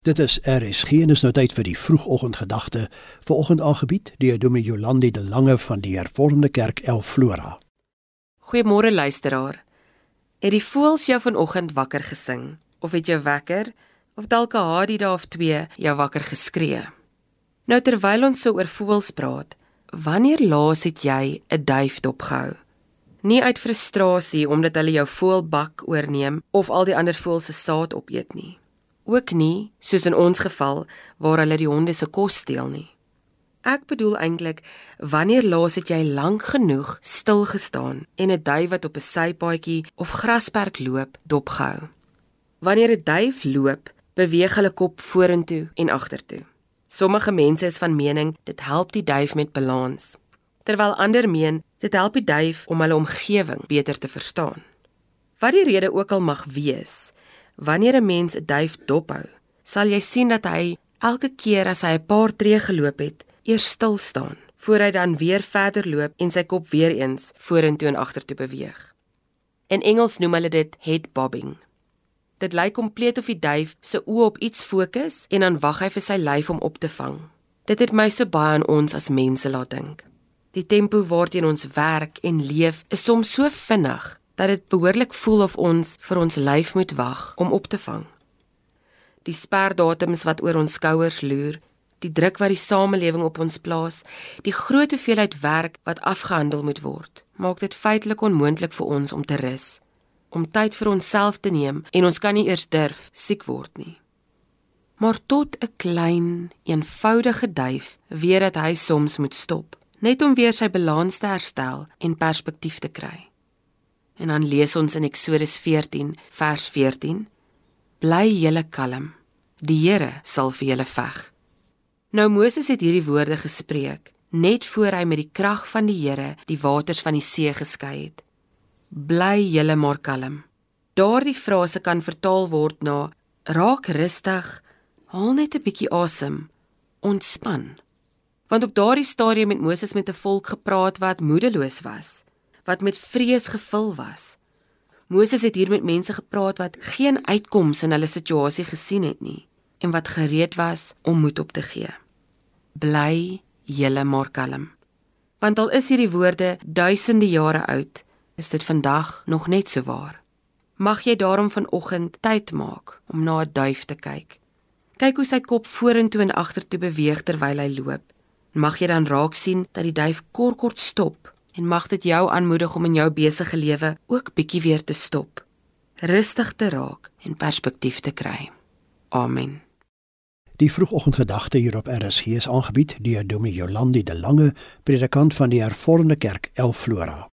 Dit is RSG en is nou tyd vir die vroegoggendgedagte. Vanoggend aangebied deur Dominee Jolandi de Lange van die Hervormde Kerk El Flora. Goeiemôre luisteraar. Het die voëls jou vanoggend wakker gesing of het jou wekker of dalk 'n hadie daar of twee jou wakker geskree? Nou terwyl ons so oor voëls praat, wanneer laas het jy 'n duif dopgehou? Nie uit frustrasie omdat hulle jou voëlbak oorneem of al die ander voëls se saad opeet nie ook nie soos in ons geval waar hulle die honde se kos steel nie. Ek bedoel eintlik wanneer laas het jy lank genoeg stil gestaan en 'n duif wat op 'n sypaadjie of grasperk loop dopgehou. Wanneer 'n duif loop, beweeg hulle kop vorentoe en agtertoe. Sommige mense is van mening dit help die duif met balans, terwyl ander meen dit help die duif om hulle omgewing beter te verstaan. Wat die rede ook al mag wees, Wanneer 'n mens 'n duif dophou, sal jy sien dat hy elke keer as hy 'n paar tree geloop het, eers stil staan, voor hy dan weer verder loop en sy kop weer eens vorentoe en agtertoe beweeg. In Engels noem hulle dit head bobbing. Dit lyk kompleet of die duif se oë op iets fokus en dan wag hy vir sy lyf om op te vang. Dit het my so baie aan ons as mense laat dink. Die tempo waarteen ons werk en leef is soms so vinnig dat dit behoorlik voel of ons vir ons lyf moet wag om op te vang. Die sperdatums wat oor ons skouers loer, die druk wat die samelewing op ons plaas, die groot hoeveelheid werk wat afgehandel moet word, maak dit feitelik onmoontlik vir ons om te rus, om tyd vir onsself te neem en ons kan nie eers durf siek word nie. Maar tot 'n klein, eenvoudige duif weet dat hy soms moet stop, net om weer sy balans te herstel en perspektief te kry. En dan lees ons in Eksodus 14 vers 14: Bly julle kalm. Die Here sal vir julle veg. Nou Moses het hierdie woorde gespreek net voor hy met die krag van die Here die waters van die see geskei het. Bly julle maar kalm. Daardie frase kan vertaal word na raak rustig, haal net 'n bietjie asem, ontspan. Want op daardie stadium het Moses met 'n volk gepraat wat moedeloos was wat met vrees gevul was. Moses het hier met mense gepraat wat geen uitkoms in hulle situasie gesien het nie en wat gereed was om moed op te gee. Bly julle maar kalm. Want al is hierdie woorde duisende jare oud, is dit vandag nog net so waar. Mag jy daarom vanoggend tyd maak om na 'n duif te kyk. Kyk hoe sy kop vorentoe en agtertoe beweeg terwyl hy loop. Mag jy dan raak sien dat die duif kort kort stop en mag dit jou aanmoedig om in jou besige lewe ook bietjie weer te stop, rustig te raak en perspektief te kry. Amen. Die vroegoggendgedagte hier op RSG is aangebied deur Dominee Jolandi de Lange, predikant van die Hervormde Kerk El Flora.